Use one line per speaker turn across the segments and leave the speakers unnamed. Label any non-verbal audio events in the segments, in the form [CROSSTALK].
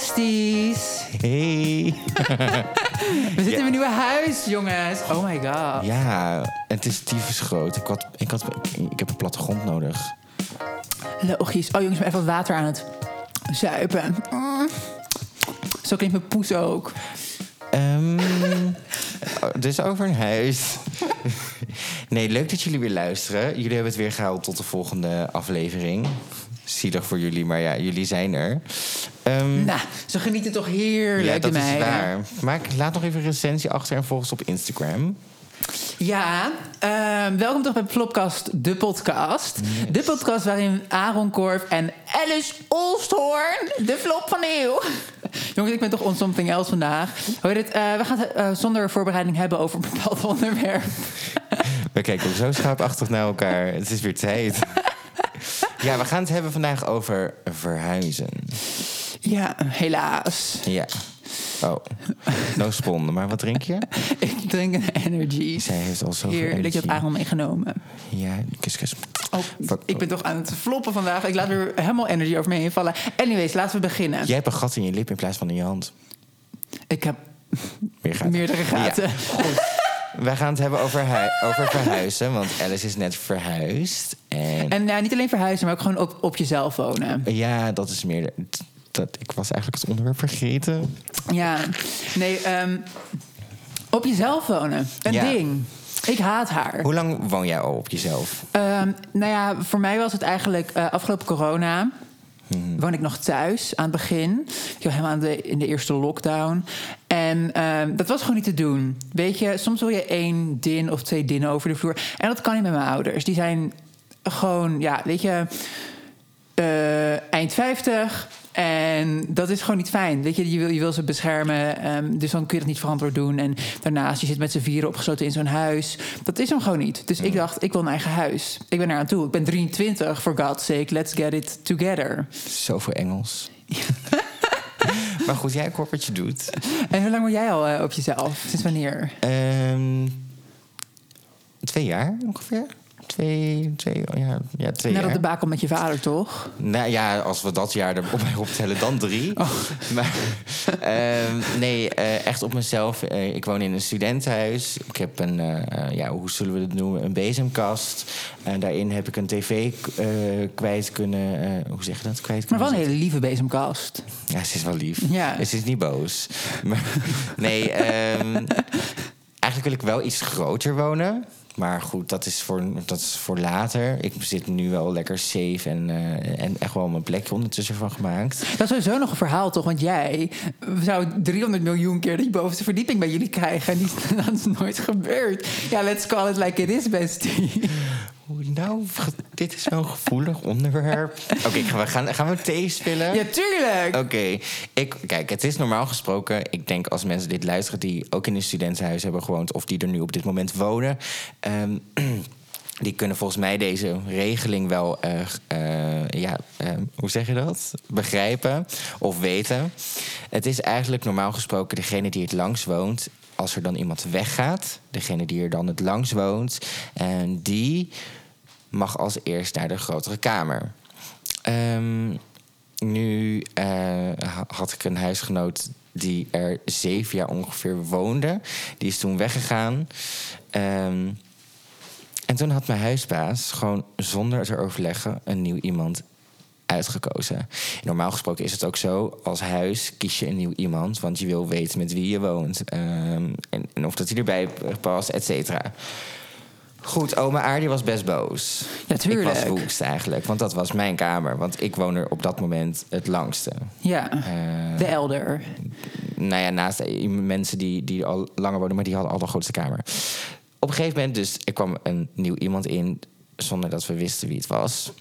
besties.
Hey.
We zitten in mijn nieuwe huis, jongens. Oh my god.
Ja, het is tyfus groot. Ik, had, ik, had, ik heb een plattegrond nodig.
Logisch. Oh jongens, ik ben even wat water aan het zuipen. Mm. Zo klinkt mijn poes ook.
Ehm, [LAUGHS] oh, dus over een huis. [LAUGHS] nee, leuk dat jullie weer luisteren. Jullie hebben het weer gehaald tot de volgende aflevering. Zielig voor jullie, maar ja, jullie zijn er. Ehm,
Nou, ze genieten toch heerlijk,
ja,
de
dat is waar. Maak, laat nog even een recensie achter en volg ons op Instagram.
Ja, ehm, welkom toch bij Flopcast, de podcast. De podcast waarin Aaron Korf en Alice Olsthoorn de flop van de eeuw. Jongens, ik ben toch on something else vandaag. Hoor je dit? Eh, we gaan het eh, zonder voorbereiding hebben over een bepaald [LAUGHS] onderwerp.
We kijken zo schaapachtig naar elkaar. Het is weer tijd. [LAUGHS] ja, we gaan het hebben vandaag over verhuizen.
Ja, helaas.
Ja. Oh, no spon. Maar wat drink je? [LAUGHS]
Ik drink een energy.
Zij heeft al zoveel
Heerlijk, je hebt
energie.
Aaron meegenomen.
Ja, kus, kus.
Oh, ik ben toch aan het floppen vandaag. Ik laat weer helemaal energy over me heen vallen. Anyways, laten we beginnen.
Jij hebt een gat in je lip in plaats van in je hand.
Ik heb
Meer gaten.
meerdere gaten.
Ja, goed. Wij gaan het hebben over, over verhuizen, want Alice is net verhuisd. En,
En ja, niet alleen verhuizen, maar ook gewoon op, op jezelf wonen.
ja, dat is meer... Dat, ik was eigenlijk het onderwerp vergeten.
Ja, nee, ehm, op jezelf wonen. Een
Ja.
ding. Ik haat haar.
Hoe lang woon jij al op jezelf?
Ehm, nou ja, voor mij was het eigenlijk eh, afgelopen corona. Woon ik nog thuis aan het begin. Ik was helemaal de, in de eerste lockdown. En ehm, dat was gewoon niet te doen. Weet je, soms wil je één din of twee dinnen over de vloer. En dat kan niet met mijn ouders. Die zijn gewoon, ja, weet je, eh, eind 50. En dat is gewoon niet fijn. Weet je, je wil, je wil ze beschermen. ehm, dus dan kun je dat niet verantwoord doen. En daarnaast, je zit met z'n vieren opgesloten in zo'n huis. Dat is hem gewoon niet. Dus ik dacht, ik wil een eigen huis. Ik ben er aan toe. Ik ben 23, for God's sake. Let's get it together.
Zoveel Engels. [LAUGHS] maar goed, jij kort wat je doet.
En hoe lang woon jij al eh, op jezelf? Sinds wanneer?
Ehm, twee jaar ongeveer. Twee, twee, ja, ja, twee
Nadat
jaar.
de komt met je vader, toch?
Nou ja, als we dat jaar erbij optellen, dan drie. [LAUGHS] Maar ehm, nee, eh, echt op mezelf. Eh, ik woon in een studentenhuis. Ik heb een, eh, ja, hoe zullen we het noemen, een bezemkast. En daarin heb ik een tv kwijt kunnen... hoe zeg je dat? Kwijt
Maar
kunnen
wel een hele lieve bezemkast.
Ja, ze is wel lief.
Ja.
Ze is niet boos. [LAUGHS] Maar, nee, ehm, eigenlijk wil ik wel iets groter wonen. Maar goed, dat is voor, dat is voor later. Ik zit nu wel lekker safe en, eh, en echt wel mijn plekje ondertussen van gemaakt.
Dat is sowieso nog een verhaal, toch? Want jij zou 300 miljoen keer die bovenste verdieping bij jullie krijgen. En die, dat is [LAUGHS] nooit gebeurd. Ja, let's call it like it is, bestie.
Nou, dit is wel een gevoelig onderwerp. [LAUGHS] Oké, gaan, we, gaan, gaan we thee spillen?
Ja, tuurlijk.
Oké, ik kijk, het is normaal gesproken. Ik denk als mensen dit luisteren die ook in een studentenhuis hebben gewoond of die er nu op dit moment wonen, ehm, [CLEARS THROAT] die kunnen volgens mij deze regeling wel, eh, eh, ja, eh, hoe zeg je dat? Begrijpen of weten. Het is eigenlijk normaal gesproken degene die het langs woont. Als er dan iemand weggaat, degene die er dan het langs woont, en die mag als eerst naar de grotere kamer. Ehm, nu eh, ha- had ik een huisgenoot die er zeven jaar ongeveer woonde. Die is toen weggegaan. Ehm, en toen had mijn huisbaas gewoon zonder te overleggen een nieuw iemand uitgekozen. Normaal gesproken is het ook zo, als huis kies je een nieuw iemand... want je wil weten met wie je woont ehm, en, en of dat hij erbij past, et cetera. Goed, oma Aardie was best boos.
Ja,
Ik
tuurlijk.
was woest eigenlijk, want dat was mijn kamer. Want ik woon er op dat moment het langste.
Ja,
Eh,
de elder.
nou ja, naast mensen die, die al langer wonen, maar die hadden al de grootste kamer. Op een gegeven moment, dus er kwam een nieuw iemand in zonder dat we wisten wie het was.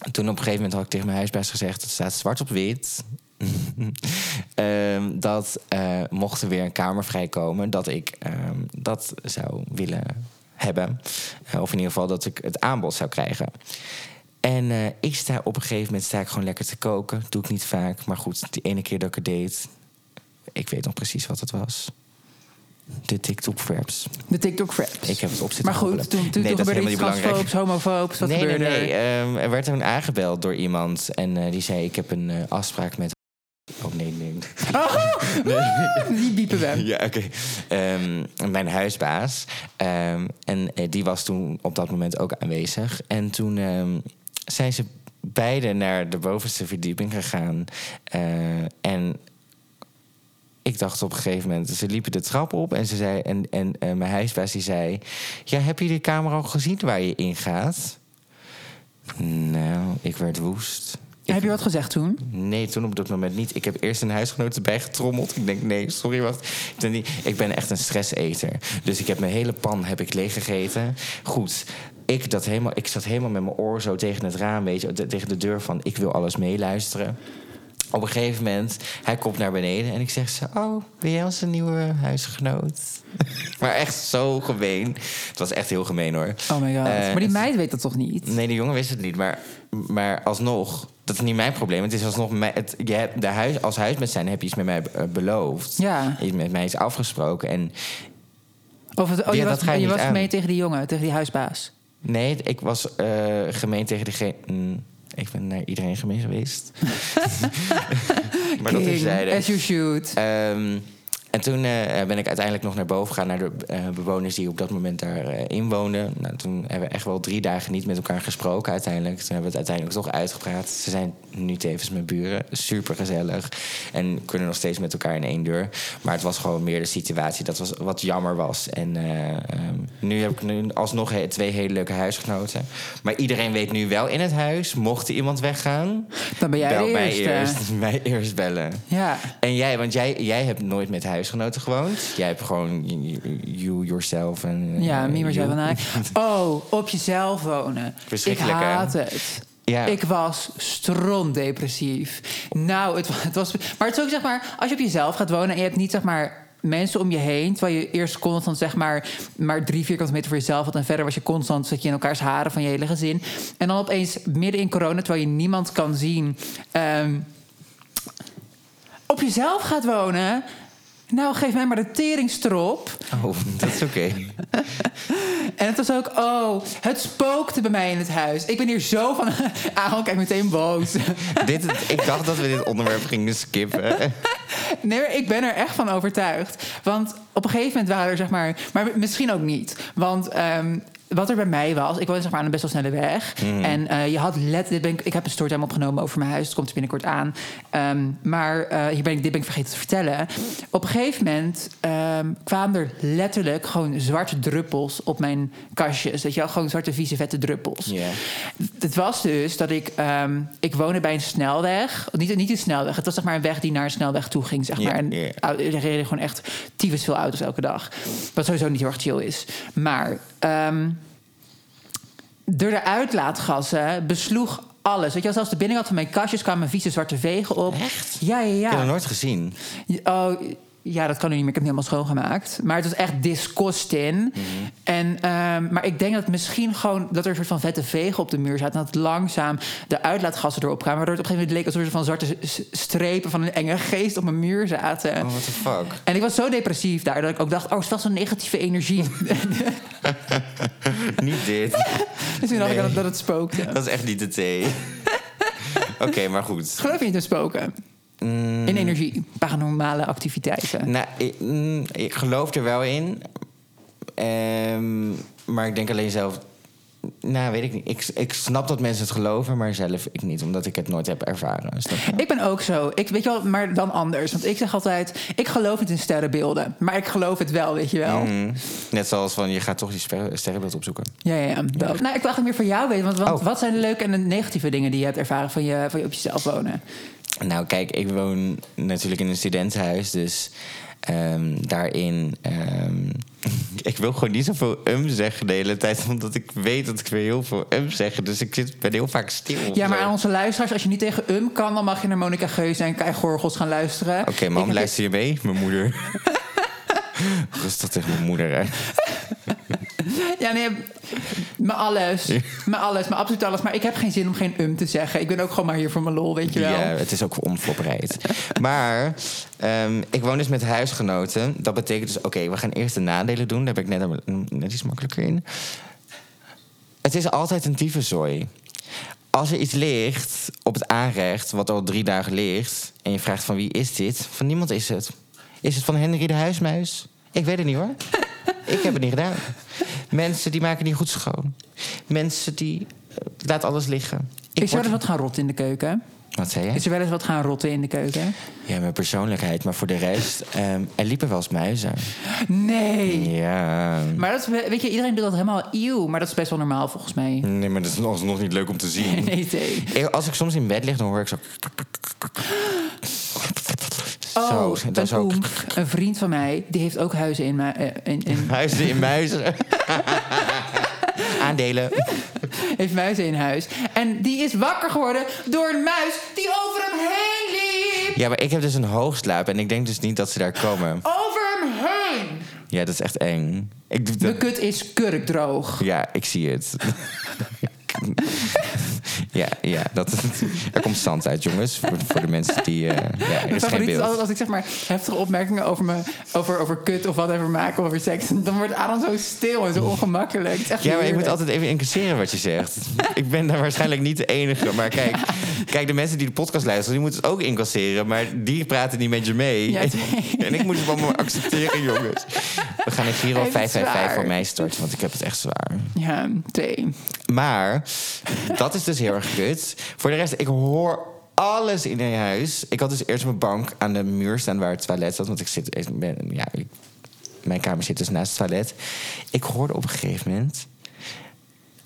En toen op een gegeven moment had ik tegen mijn huisbaas gezegd: het staat zwart op wit. [LAUGHS] Ehm, dat eh, mocht er weer een kamer vrijkomen, dat ik ehm, dat zou willen hebben. Eh, of in ieder geval dat ik het aanbod zou krijgen. En eh, ik sta op een gegeven moment sta ik gewoon lekker te koken. Doe ik niet vaak, maar goed, die ene keer dat ik het deed, ik weet nog precies wat het was. De TikTok-fraps.
De TikTok-fraps.
Ik heb het op
Maar goed, toen, toen,
Nee,
toen gebeurde iets transfoobs, homofoobs. Wat
nee, nee,
gebeurde
nee.
er?
ehm, er werd toen aangebeld door iemand. En eh, die zei, ik heb een afspraak met Oh nee, nee.
Oh, die biepen we.
Ja, oké. Ehm, mijn huisbaas. Ehm, en eh, die was toen op dat moment ook aanwezig. En toen ehm, zijn ze beide naar de bovenste verdieping gegaan. Eh, en ik dacht op een gegeven moment, ze liepen de trap op en ze zei, en, en eh, mijn huisbaas die zei: Ja, heb je de kamer al gezien waar je in gaat? Nou, ik werd woest. Ik-
Heb je wat gezegd toen?
Nee, toen op dat moment niet. Ik heb eerst een huisgenoot erbij getrommeld. Ik denk, nee, sorry, wacht. Ik ben, niet, ik ben echt een stresseter. Dus ik heb mijn hele pan heb ik leeggegeten. Goed, ik, dat helemaal, ik zat helemaal met mijn oor zo tegen het raam, weet je, te- tegen de deur van... ik wil alles meeluisteren. Op een gegeven moment, hij komt naar beneden en ik zeg zo... oh, ben jij onze nieuwe huisgenoot? [LAUGHS] maar echt zo gemeen. Het was echt heel gemeen, hoor.
Oh my god.
Eh,
maar die meid weet dat toch niet?
Nee, de jongen wist het niet. Maar, maar alsnog, dat is niet mijn probleem. Het is alsnog mijn, het, je hebt de huis, als huis met zijn heb je iets met mij eh, beloofd.
Ja.
Iets met mij is afgesproken. En
Of het, oh,
Ja,
je was,
je
je mee tegen die jongen, tegen die huisbaas.
nee, ik was eh, gemeen tegen degene. mm, ik ben naar iedereen gemeen geweest. [LAUGHS] [LAUGHS] maar dat
King,
terzijde.
As you.
Ehm, en toen eh, ben ik uiteindelijk nog naar boven gegaan naar de eh, bewoners die op dat moment daar eh, inwoonden. Nou, toen hebben we echt wel drie dagen niet met elkaar gesproken uiteindelijk. Toen hebben we het uiteindelijk toch uitgepraat. Ze zijn nu tevens mijn buren. Super gezellig. En kunnen nog steeds met elkaar in één deur. Maar het was gewoon meer de situatie dat was, wat jammer was. En eh, ehm, nu heb ik nu alsnog he- twee hele leuke huisgenoten. Maar iedereen weet nu wel in het huis. Mocht er iemand weggaan,
Dan ben jij
bel
de
mij
eerste.
eerst. [LAUGHS] Mij eerst bellen.
Ja.
En jij, want jij, jij hebt nooit met huisgenoten gewoond. Jij hebt gewoon you, you yourself en... eh,
Ja, me,
you.
en I. Oh, op jezelf wonen. Ik
Verschrikkelijk, hè?
haat het.
Ja.
Ik was stronddepressief. Nou, het, het was... Maar het is ook zeg maar... Als je op jezelf gaat wonen en je hebt niet zeg maar... Mensen om je heen, terwijl je eerst constant zeg maar, maar drie vierkante meter voor jezelf had. En verder was je constant, zat je in elkaars haren van je hele gezin. En dan opeens midden in corona, terwijl je niemand kan zien, ehm, op jezelf gaat wonen. Nou, geef mij maar de teringstrop.
Oh, dat is oké. [LAUGHS]
En het was ook, oh, het spookte bij mij in het huis. Ik ben hier zo van, [LAUGHS] Aaron kijk meteen boos. [LAUGHS]
dit, ik dacht dat we dit onderwerp gingen skippen.
Nee, ik ben er echt van overtuigd. Want op een gegeven moment waren er, zeg maar... Maar misschien ook niet. Want ehm, wat er bij mij was... Ik woonde zeg maar aan een best wel snelle weg. En eh, je had let... Dit ben ik, ik heb een storytime opgenomen over mijn huis. Het komt er binnenkort aan. Ehm, maar eh, hier ben ik, dit ben ik vergeten te vertellen. Op een gegeven moment ehm, kwamen er letterlijk... gewoon zwarte druppels op mijn kastjes. Weet je wel? Gewoon zwarte vieze vette druppels. Het was dus dat ik... ehm, ik woonde bij een snelweg. Niet, niet een snelweg. Het was zeg maar een weg die naar een snelweg toe ging. Zeg maar. En
ja.
au- er reden gewoon echt tyfus veel auto's elke dag. Wat sowieso niet heel erg chill is. Maar ehm, door de uitlaatgassen besloeg alles. Weet je, zelfs de binnenkant van mijn kastjes kwamen vieze zwarte vegen op.
Echt?
Ja, ja,
Ik heb
ja.
dat nooit gezien.
Oh, ja, dat kan nu niet meer. Ik heb het niet helemaal schoongemaakt. Maar het was echt disgusting. En, ehm, maar ik denk dat misschien gewoon... dat er een soort van vette vegen op de muur zaten... en dat langzaam de uitlaatgassen erop kwamen... waardoor het op een gegeven moment leek alsof er van zwarte strepen... van een enge geest op mijn muur zaten.
Oh, what the fuck.
En ik was zo depressief daar... dat ik ook dacht, oh, het is wel zo'n negatieve energie. [LAUGHS]
niet dit.
dus toen dacht ik
Nee.
dat het spookte.
Dat is echt niet de thee. [LAUGHS] Oké, maar goed.
Geloof je niet in spoken?
Mm,
In energie, paranormale activiteiten.
nou, ik, mm, ik geloof er wel in. Ehm, maar ik denk alleen zelf... Nou, weet ik niet. Ik, ik snap dat mensen het geloven, maar zelf ik niet. Omdat ik het nooit heb ervaren.
Ik ben ook zo. Ik weet je wel, maar dan anders. Want ik zeg altijd: ik geloof niet in sterrenbeelden, maar ik geloof het wel, weet je wel.
Mhm. Net zoals van, je gaat toch sper- sterrenbeeld opzoeken.
Ja, ja, ja. dat. Nou, ik wil eigenlijk meer van jou weten. Want, want
Oh.
wat zijn de leuke en de negatieve dingen die je hebt ervaren van je, van je op jezelf wonen?
Nou, kijk, ik woon natuurlijk in een studentenhuis, dus ehm, daarin. ehm, [LAUGHS] ik wil gewoon niet zoveel um zeggen de hele tijd, omdat ik weet dat ik weer heel veel um zeg. Dus ik zit, ben heel vaak stil.
Ja, maar aan onze luisteraars, als je niet tegen um kan, dan mag je naar Monica Geus en Kai Gorgels gaan luisteren.
Oké,
Ik
mam, luister je mee? Mijn moeder. [LAUGHS] Rustig tegen mijn moeder, hè?
Ja, nee, mijn alles. Mijn alles, mijn absoluut alles. Maar ik heb geen zin om geen um te zeggen. Ik ben ook gewoon maar hier voor mijn lol, weet je wel.
Ja, het is ook onvoorbereid. maar ehm, ik woon dus met huisgenoten. Dat betekent dus, oké, we gaan eerst de nadelen doen. Daar ben ik net, net iets makkelijker in. Het is altijd een tyfuszooi. Als er iets ligt op het aanrecht, wat al drie dagen ligt... en je vraagt van wie is dit? Van niemand is het. Is het van Henry de Huismuis? Ik weet het niet hoor. Ik heb het niet gedaan. Mensen die maken niet goed schoon. Mensen die uh, laat alles liggen. Ik
is er wel
word-
eens wat gaan rotten in de keuken?
Wat zei je?
Is er wel eens wat gaan rotten in de keuken?
Ja, mijn persoonlijkheid. Maar voor de rest, ehm, er liepen wel eens muizen.
Nee.
Ja.
Maar dat is, weet je, iedereen doet dat helemaal eeuw. Maar dat is best wel normaal volgens mij.
Nee, maar dat is alsnog niet leuk om te zien. [LAUGHS]
Nee, nee.
Als ik soms in bed lig, dan hoor ik zo... [GASPS] [GASPS] [GASPS]
Oh,
Zo, dat
een
is ook-
oom, een vriend van mij, die heeft ook huizen in... ma- eh, in, in [LAUGHS]
Huizen in muizen. [LAUGHS] Aandelen.
heeft muizen in huis. En die is wakker geworden door een muis die over hem heen liep.
Ja, maar ik heb dus een hoogslaap en ik denk dus niet dat ze daar komen.
Over hem heen.
Ja, dat is echt eng. Ik
De kut is kurkdroog.
Ja, ik zie het. Ja, ja dat, [LAUGHS] er komt zand uit, jongens. Voor, voor de mensen die... eh, ja, er is geen beeld.
als ik zeg maar heftige opmerkingen over, me, over, over kut of whatever maak of over seks. Dan wordt Adam zo stil en zo ongemakkelijk.
Ja, maar ik moet altijd even incasseren wat je zegt. [LAUGHS] ik ben daar waarschijnlijk niet de enige. Maar kijk, kijk, de mensen die de podcast luisteren, die moeten het ook incasseren. Maar die praten niet met je mee.
Ja, [LAUGHS]
en ik moet het allemaal accepteren, jongens. We gaan een Giro
Hij heeft het
555
zwaar.
voor mij starten, want ik heb het echt zwaar.
Ja, twee.
Maar dat is dus heel erg kut. Voor de rest, ik hoor alles in je huis. Ik had dus eerst mijn bank aan de muur staan waar het toilet zat. Want ik zit, ben, ja, mijn kamer zit dus naast het toilet. Ik hoorde op een gegeven moment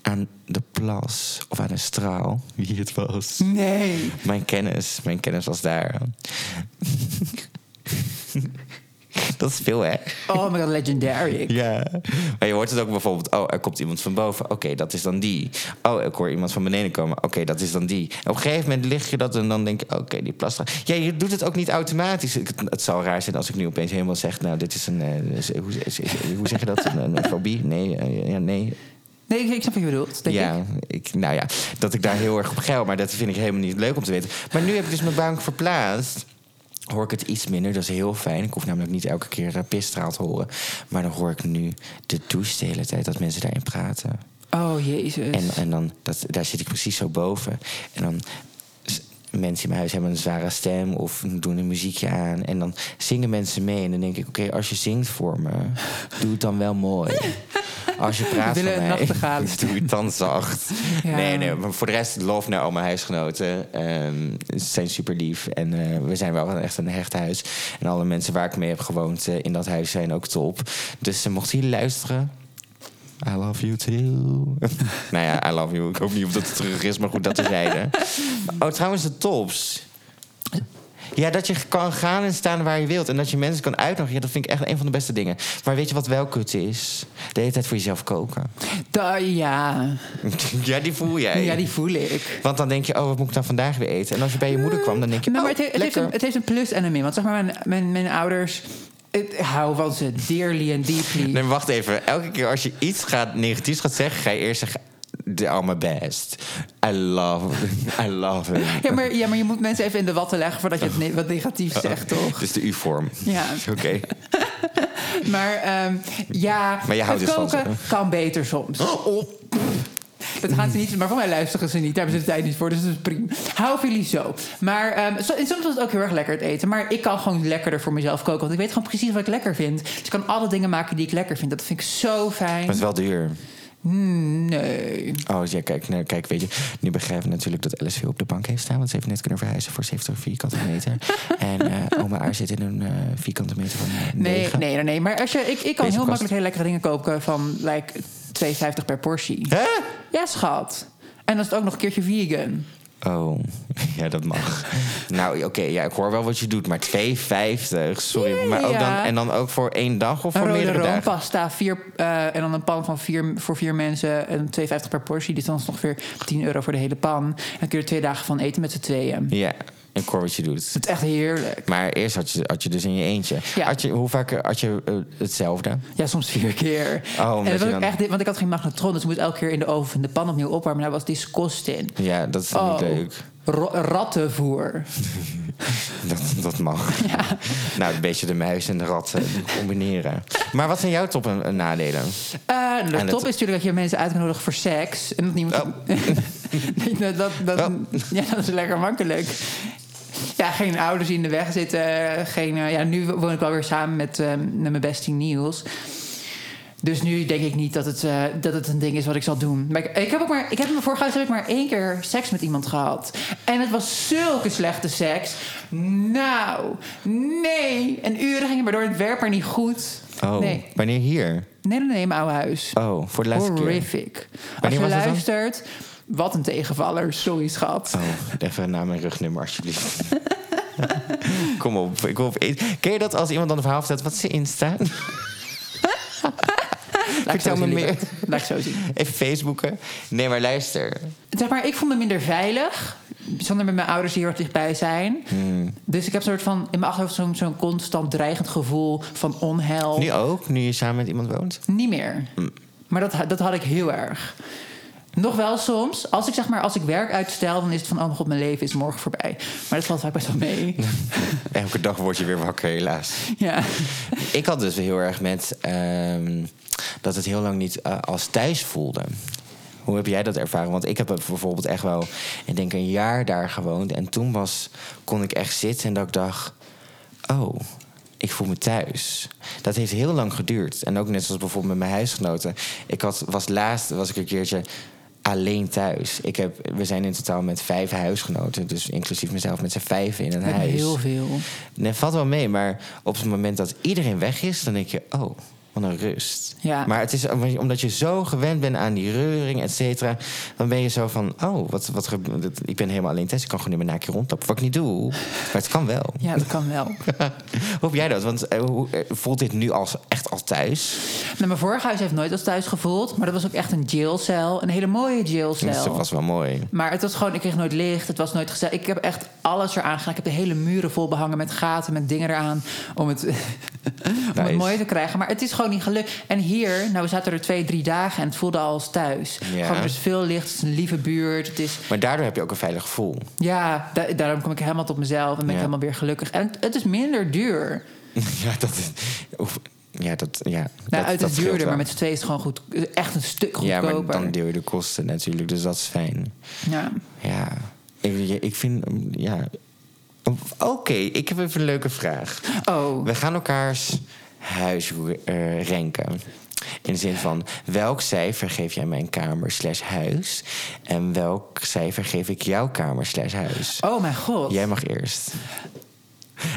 aan de plas of aan de straal wie het was.
Nee.
Mijn kennis, mijn kennis was daar. [LAUGHS] Dat is veel, hè?
Oh my god, legendary. [LAUGHS]
Ja. Maar je hoort het ook bijvoorbeeld... oh, er komt iemand van boven. Oké, dat is dan die. Oh, ik hoor iemand van beneden komen. Oké, dat is dan die. En op een gegeven moment lig je dat en dan denk je... oké, die plastra. Ja, je doet het ook niet automatisch. Ik- Het, zal raar zijn als ik nu opeens helemaal zeg... nou, dit is een... eh, hoe, zeg je dat? Een, een fobie? Nee, eh, ja, nee.
Nee, ik, ik snap wat je bedoelt, denk ik.
ja, ik, nou ja, dat ik daar heel erg op geil. Maar dat vind ik helemaal niet leuk om te weten. Maar nu heb ik dus mijn bank verplaatst. Hoor ik het iets minder, dat is heel fijn. Ik hoef namelijk niet elke keer uh, te horen. Maar dan hoor ik nu de douche de hele tijd dat mensen daarin praten.
Oh, jezus.
En, en dan, dat, daar zit ik precies zo boven. En dan mensen in mijn huis hebben een zware stem of doen een muziekje aan. En dan zingen mensen mee. En dan denk ik, oké, als je zingt voor me, doe het dan wel mooi. Als je praat
een
mij, [LAUGHS] doe het dan zacht.
Ja.
Nee, nee, maar voor de rest, love naar al mijn huisgenoten. Ehm, ze zijn super lief. En eh, we zijn wel echt een hecht huis. En alle mensen waar ik mee heb gewoond eh, in dat huis zijn ook top. Dus uh, mocht jullie luisteren... I love you too. [LAUGHS] nou ja, I love you. Ik hoop niet of dat het terug is, maar goed, dat terzijde. [LAUGHS] Oh, trouwens, de tops. Ja, dat je kan gaan en staan waar je wilt. En dat je mensen kan uitnodigen. Ja, dat vind ik echt een van de beste dingen. Maar weet je wat wel kut is? De hele tijd voor jezelf koken.
Da- ja. [LAUGHS]
ja, die voel jij.
ja, die voel ik.
Want dan denk je, oh, wat moet ik dan vandaag weer eten? En als je bij je moeder kwam, dan denk je,
Nou,
oh,
maar het, he- het, heeft
lekker.
een, het heeft een plus en een min. Want zeg maar, mijn, mijn, mijn ouders... Ik hou van ze dearly and deeply.
Nee, wacht even. Elke keer als je iets gaat, negatiefs gaat zeggen, ga je eerst zeggen... "The- Oh, my best. I love, I love it.
Ja maar, ja, maar je moet mensen even in de watten leggen... voordat je het ne- wat negatief zegt, toch?
Dus de U-vorm.
Ja. [LAUGHS]
Oké. [LAUGHS]
Maar ehm, ja,
Maar je houdt
het
dus van
koken kan beter soms. Oh. Dat gaan ze niet, maar voor mij luisteren ze niet. Daar hebben ze de tijd niet voor, dus dat is prima. Hou jullie zo. Maar en soms is het ook heel erg lekker het eten. Maar ik kan gewoon lekkerder voor mezelf koken. Want ik weet gewoon precies wat ik lekker vind. Dus ik kan alle dingen maken die ik lekker vind. Dat vind ik zo fijn.
Maar het is wel duur.
Hmm, nee.
Oh ja, kijk, nou, kijk, weet je, nu begrijpen we natuurlijk dat Alice veel op de bank heeft staan. Want ze heeft net kunnen verhuizen voor 70 vierkante meter. [LAUGHS] en eh, oma Aar zit in een eh, vierkante meter van eh,
Nee,
9.
nee, nee, nee. Maar als je, ik, ik kan heel makkelijk hele lekkere dingen koken van like 2,50 per portie.
Hè?
Ja, schat. En dan is het ook nog een keertje vegan.
Oh, [LAUGHS] ja, dat mag. nou, oké, ja, ik hoor wel wat je doet, maar 2,50, sorry.
Ja,
maar ook
ja.
dan, en dan ook voor één dag of
Een
voor meerdere dagen?
roompasta, vier, eh, en dan een pan van vier, voor vier mensen en 2,50 per portie. Dus dan is het ongeveer 10 euro voor de hele pan. En dan kun je er twee dagen van eten met z'n tweeën.
Ja, ik hoor wat je doet.
Het is echt heerlijk.
Maar eerst had je, had je dus in je eentje.
Ja.
Had je, hoe vaak had je eh, hetzelfde?
Ja, soms vier keer.
Oh,
en dat was
dan-
echt, want ik had geen magnetron, dus ik moest elke keer in de oven de pan opnieuw opwarmen. Daar was disgusting.
Ja, dat is dan
Oh,
niet leuk.
rattenvoer. [LAUGHS]
Dat, dat mag. [LAUGHS] Nou, een beetje de muis en de rat eh, combineren. Maar wat zijn jouw top en, en nadelen?
Eh, de
En
top
het-
is natuurlijk dat je mensen uit kan nodigen voor seks. En dat niemand.
Oh. [LAUGHS]
Dat, dat, dat,
Oh.
Ja, dat is lekker makkelijk. [LAUGHS] Ja, geen ouders die in de weg zitten. Geen, eh, ja, nu woon ik wel weer samen met, eh, met mijn bestie Niels. Dus nu denk ik niet dat het, eh, dat het een ding is wat ik zal doen. Maar ik, ik heb ook maar, ik heb in mijn vorige huis heb ik maar één keer seks met iemand gehad. En het was zulke slechte seks. Nou, nee. En uren gingen maar door het werk, maar niet goed.
Oh,
Nee.
wanneer hier?
Nee, nee, nee, in mijn oude huis.
Oh, voor de laatste keer.
Horrific. Als je
dan?
Wat een tegenvaller. Sorry, schat.
Oh, even naar mijn rugnummer alsjeblieft. [LAUGHS] Kom op, ik wil op Ken je dat als iemand dan een verhaal vertelt, wat is zijn Insta? [LAUGHS] [LAUGHS]
Laat ik
vertel
zo
me
zien,
meer.
Laat ik zo zien.
Even Facebooken. Nee, maar luister.
Zeg maar, ik voel me minder veilig. Zonder met mijn ouders die heel dichtbij zijn.
Hmm.
Dus ik heb een soort van in mijn achterhoofd zo'n zo'n constant dreigend gevoel van onheil.
Nu ook, nu je samen met iemand woont?
Niet meer.
Hmm.
Maar dat, dat had ik heel erg. Nog wel soms. Als ik zeg maar, als ik werk uitstel, dan is het van, oh mijn god, mijn leven is morgen voorbij. Maar dat valt vaak best wel mee. [LAUGHS]
Elke dag word je weer wakker, helaas.
ja. [LAUGHS]
Ik had dus heel erg met ehm, dat het heel lang niet eh, als thuis voelde. Hoe heb jij dat ervaren? Want ik heb bijvoorbeeld echt wel, ik denk een jaar daar gewoond. En toen was, kon ik echt zitten en dat ik dacht, oh, ik voel me thuis. Dat heeft heel lang geduurd. En ook net zoals bijvoorbeeld met mijn huisgenoten. Ik had, was laatst, was ik een keertje alleen thuis. Ik heb, we zijn in totaal met vijf huisgenoten. Dus inclusief mezelf met z'n vijf in een huis.
heel veel.
Nee, valt wel mee, maar op het moment dat iedereen weg is, dan denk je, oh, wat een rust.
Ja.
Maar het is omdat je zo gewend bent aan die reuring, et cetera, dan ben je zo van, oh, wat, wat, ik ben helemaal alleen thuis, ik kan gewoon niet meer naakje rondlopen. Wat ik niet doe, maar het kan wel.
Ja, dat kan wel. [LAUGHS]
Heb jij dat? Want eh, hoe, eh, voelt dit nu als, echt als thuis?
Nou, mijn vorige huis heeft nooit als thuis gevoeld. Maar dat was ook echt een jailcel. Een hele mooie jailcel.
Dus dat was wel mooi.
Maar het was gewoon, ik kreeg nooit licht. Het was nooit gezellig. Ik heb echt alles eraan gedaan. Ik heb de hele muren vol behangen met gaten, met dingen eraan. Om het, [LAUGHS] om het mooi te krijgen. Maar het is gewoon niet gelukt. En hier, nou, we zaten er twee, drie dagen en het voelde al als thuis.
Ja.
Gewoon, er is veel licht, het is een lieve buurt. Het is,
Maar daardoor heb je ook een veilig gevoel.
ja, da- daarom kom ik helemaal tot mezelf en ben ik
Ja.
helemaal weer gelukkig. En het, het is minder duur. [LAUGHS]
ja, dat is... oef, Ja, dat, ja,
Nou,
dat,
uit
scheelt
duurder, maar met z'n tweeën is het gewoon goed. Echt een stuk
Ja,
goedkoper.
maar dan deel je de kosten natuurlijk, dus dat is fijn.
Ja.
Ja, ik, ik vind, ja... Oké, ik heb even een leuke vraag.
Oh,
We gaan elkaars huis eh, renken. In de zin van, welk cijfer geef jij mijn kamer slash huis? En welk cijfer geef ik jouw kamer slash huis?
oh mijn god.
Jij mag eerst.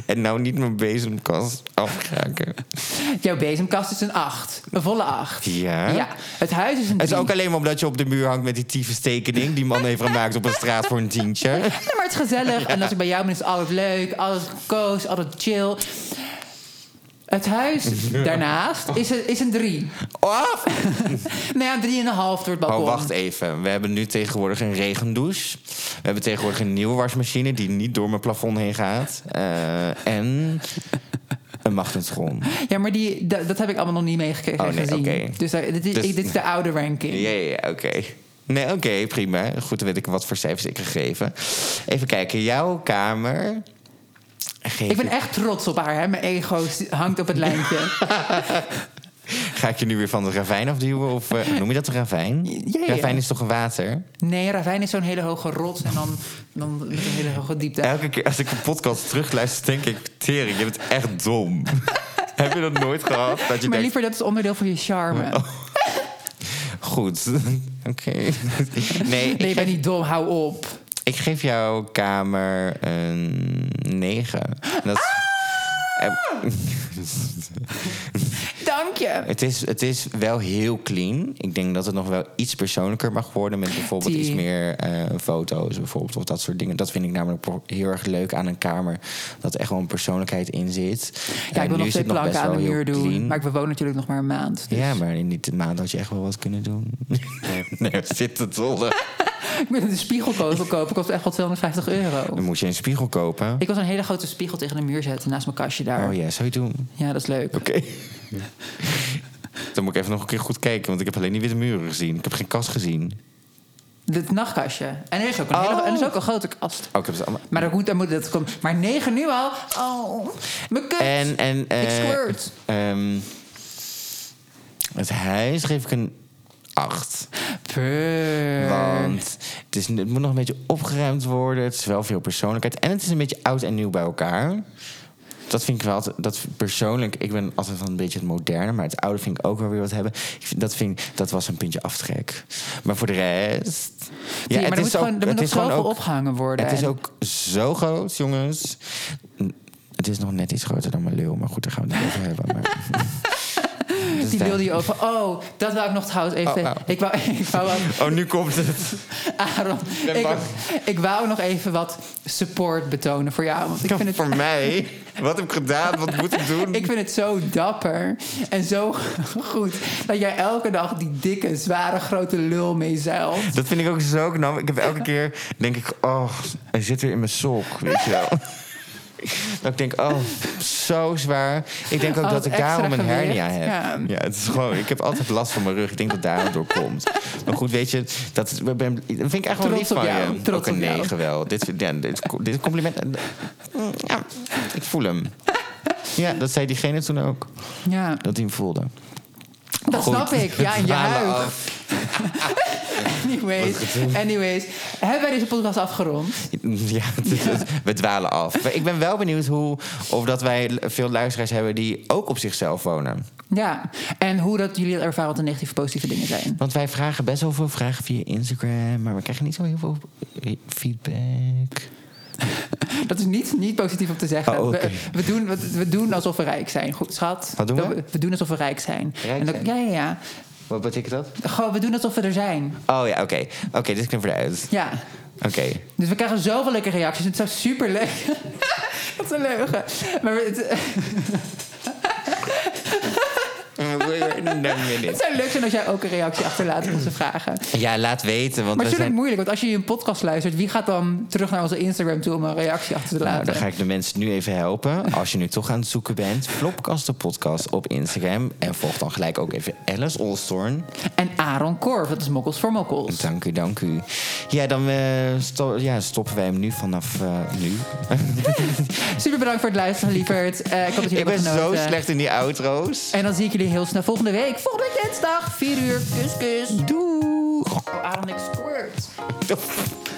En nou niet mijn bezemkast afkraken.
Jouw bezemkast is een 8. Een volle 8.
Ja?
Ja, het huis is een
Het is
3.
ook alleen maar omdat je op de muur hangt met die tyfus tekening... die man heeft gemaakt op een straat voor een tientje.
Maar het is gezellig. En als ik bij jou ben, is altijd leuk. Altijd koos, altijd chill. Het huis [LAUGHS] daarnaast is een, is een 3.
Oh, [LAUGHS]
Nou ja, 3,5 door het balkon.
Oh, wacht even. We hebben nu tegenwoordig een regendouche. We hebben tegenwoordig een nieuwe wasmachine... die niet door mijn plafond heen gaat. Eh, en een magnetron.
Ja, maar die, da- dat heb ik allemaal nog niet meegekregen
Oh, nee,
gezien.
oké.
Dus, dit, is,
Dus-
dit is de oude ranking.
Ja, ja, ja, oké. Nee, oké, prima. Goed, dan weet ik wat voor cijfers ik gegeven. Even kijken. Jouw kamer... Geef
Ik ben echt trots op haar. Hè? Mijn ego hangt op het lijntje. [LAUGHS]
Ga ik je nu weer van de ravijn afduwen? Of eh, noem je dat een ravijn?
Ja, ja.
Ravijn is toch een water?
Nee, ravijn is zo'n hele hoge rots en dan, dan met een hele hoge diepte.
Elke keer als ik een podcast terugluister, denk ik... Tering, je bent echt dom. [LAUGHS] Heb je dat nooit gehad? Dat je
maar
denkt,
liever, dat is onderdeel van je charme.
Oh, [LAUGHS] goed. Oké. Nee,
Nee,
ik geef,
niet dom, hou op.
ik geef jouw kamer een 9. Dat is, eh, [LAUGHS]
Dank je.
het, is, het is wel heel clean. Ik denk dat het nog wel iets persoonlijker mag worden... met bijvoorbeeld
Die-
iets meer eh, foto's bijvoorbeeld, of dat soort dingen. Dat vind ik namelijk heel erg leuk aan een kamer. Dat er echt wel een persoonlijkheid in zit.
Ja, ik wil
nu
nog twee planken aan de muur doen.
clean.
Maar we wonen natuurlijk nog maar een maand. dus-
Ja, maar in die maand had je echt wel wat kunnen doen. nee, [LAUGHS] we zitten tollen. [LAUGHS] [LAUGHS]
Ik ben een spiegelkogel kopen. Kost echt wel 250 euro.
Dan moet je een spiegel kopen.
Ik was een hele grote spiegel tegen de muur zetten naast mijn kastje daar.
Oh ja, zou je doen?
Ja, dat is leuk.
Oké. Dan moet ik even nog een keer goed kijken, want ik heb alleen die witte muren gezien. Ik heb geen kast gezien.
Het nachtkastje. En er is ook een,
Oh.
hele, en er is ook een grote kast.
Oh, ik heb ze allemaal.
Maar dat moet, dat moet, dat komt. Maar negen nu al. Oh, mijn kut.
En, en eh,
ik squirt.
ehm, het huis geef ik een 8.
Fuck.
Want het, is, het moet nog een beetje opgeruimd worden. Het is wel veel persoonlijkheid. En het is een beetje oud en nieuw bij elkaar. Dat vind ik wel altijd, dat persoonlijk, ik ben altijd van een beetje het moderne, maar het oude vind ik ook wel weer wat hebben. Ik vind, dat, vind, dat was een puntje aftrek. Maar voor de rest.
Ja, maar er moet,
ook-
gewoon, er moet
gewoon ook-
opgehangen worden.
Het is ook zo groot, jongens. Het is nog net iets groter dan mijn leeuw, maar goed, daar gaan we het niet over hebben. Maar... [LAUGHS]
Die wilde je over. Oh, dat wou ik nog trouwens even.
Oh, oh.
Ik wou, [LAUGHS] ik wou
Oh, nu komt het. [LAUGHS]
Aaron, ik, ik wou nog even wat support betonen voor jou. Want ik vind het,
Voor [LAUGHS] mij? Wat heb ik gedaan? Wat moet ik doen?
ik vind het zo dapper en zo goed dat jij elke dag die dikke, zware, grote lul meezeilt.
Dat vind ik ook zo knap. Ik heb elke keer, denk ik, oh, hij zit weer in mijn sok, weet je wel. [LAUGHS] Dat ik denk, oh, zo zwaar. Ik denk ook
Al
dat ik daarom een hernia heb.
ja.
Ja. het is gewoon, ik heb altijd last van mijn rug. Ik denk dat daar door komt. Maar goed, weet je, dat, ben, vind ik echt wel lief van
jou,
je.
trots
ook een negen wel. Dit, ja, dit, dit compliment, ja, ik voel hem. Ja, dat zei diegene toen ook,
Ja,
dat hij hem voelde.
dat
Goed,
snap ik. Ja, in je huid. [LAUGHS] [LAUGHS] Anyways, anyways. Hebben wij deze podcast afgerond? [LAUGHS]
Ja, we dwalen af. Maar [LAUGHS] ik ben wel benieuwd hoe, of dat wij veel luisteraars hebben die ook op zichzelf wonen.
Ja. En hoe dat jullie ervaren wat de negatieve positieve dingen zijn.
Want wij vragen best wel veel vragen via Instagram, maar we krijgen niet zo heel veel feedback.
Dat is niet, niet positief om te zeggen.
Oh,
we, we, doen, we, we doen alsof we rijk zijn. Goed, schat.
Wat doen we?
We doen alsof we rijk zijn.
Rijk
en dan,
zijn?
Ja, ja, ja.
Wat betekent dat?
Gewoon, we doen alsof we er zijn.
Oh ja, oké. Oké, dit knippen we eruit.
Ja.
Oké.
Dus we krijgen zoveel leuke reacties. Het zou super leuk. Wat [LAUGHS] een leugen. Maar het, [LAUGHS] het zou leuk zijn als jij ook een reactie achterlaat op onze vragen.
Ja, laat weten. Want
Maar het is
zijn...
moeilijk, want als je een podcast luistert, wie gaat dan terug naar onze Instagram toe om een reactie achter te
Nou,
laten?
dan ga ik de mensen nu even helpen. Als je nu toch aan het zoeken bent, Flopkast de podcast op Instagram. En volg dan gelijk ook even Alice Olstorn.
En Aaron Korf, dat is Mokkels voor Mokkels.
Dank u, dank u. Ja, dan eh, sto- ja, stoppen wij hem nu vanaf eh, nu. [LAUGHS]
Super bedankt voor het luisteren, lieverd. Eh, ik
Ik ben zo slecht in die outro's.
En dan zie ik jullie heel snel volgende week. Volgende week dinsdag, 4 uur. Kus, kus.
Doeg!
Oh, Aaron, ik squirt.